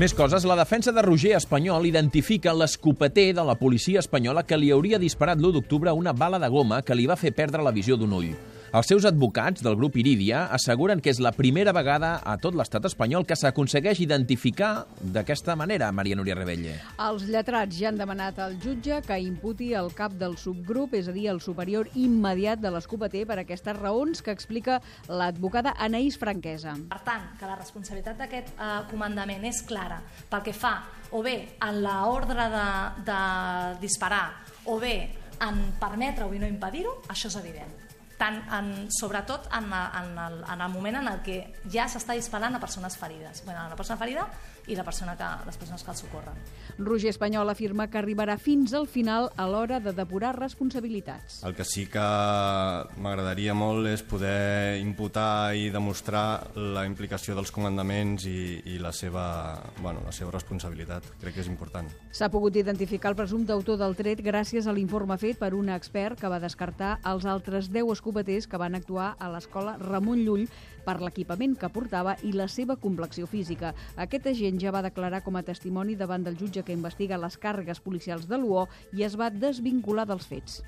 Més coses. La defensa de Roger Espanyol identifica l'escopeter de la policia espanyola que li hauria disparat l'1 d'octubre una bala de goma que li va fer perdre la visió d'un ull. Els seus advocats del grup Iridia asseguren que és la primera vegada a tot l'estat espanyol que s'aconsegueix identificar d'aquesta manera, Maria Núria Rebelle. Els lletrats ja han demanat al jutge que imputi el cap del subgrup, és a dir, el superior immediat de l'escopeter per aquestes raons que explica l'advocada Anaïs Franquesa. Per tant, que la responsabilitat d'aquest eh, comandament és clara pel que fa o bé en l'ordre de, de disparar o bé en permetre o no impedir-ho, això és evident tant en, sobretot en, en, el, en el moment en el que ja s'està disparant a persones ferides. Bueno, una persona ferida i la persona que, les persones que el socorren. Roger Espanyol afirma que arribarà fins al final a l'hora de depurar responsabilitats. El que sí que m'agradaria molt és poder imputar i demostrar la implicació dels comandaments i, i la, seva, bueno, la seva responsabilitat. Crec que és important. S'ha pogut identificar el presumpte autor del tret gràcies a l'informe fet per un expert que va descartar els altres 10 escopeters que van actuar a l'escola Ramon Llull per l'equipament que portava i la seva complexió física. Aquest agent ja va declarar com a testimoni davant del jutge que investiga les càrregues policials de l'UO i es va desvincular dels fets.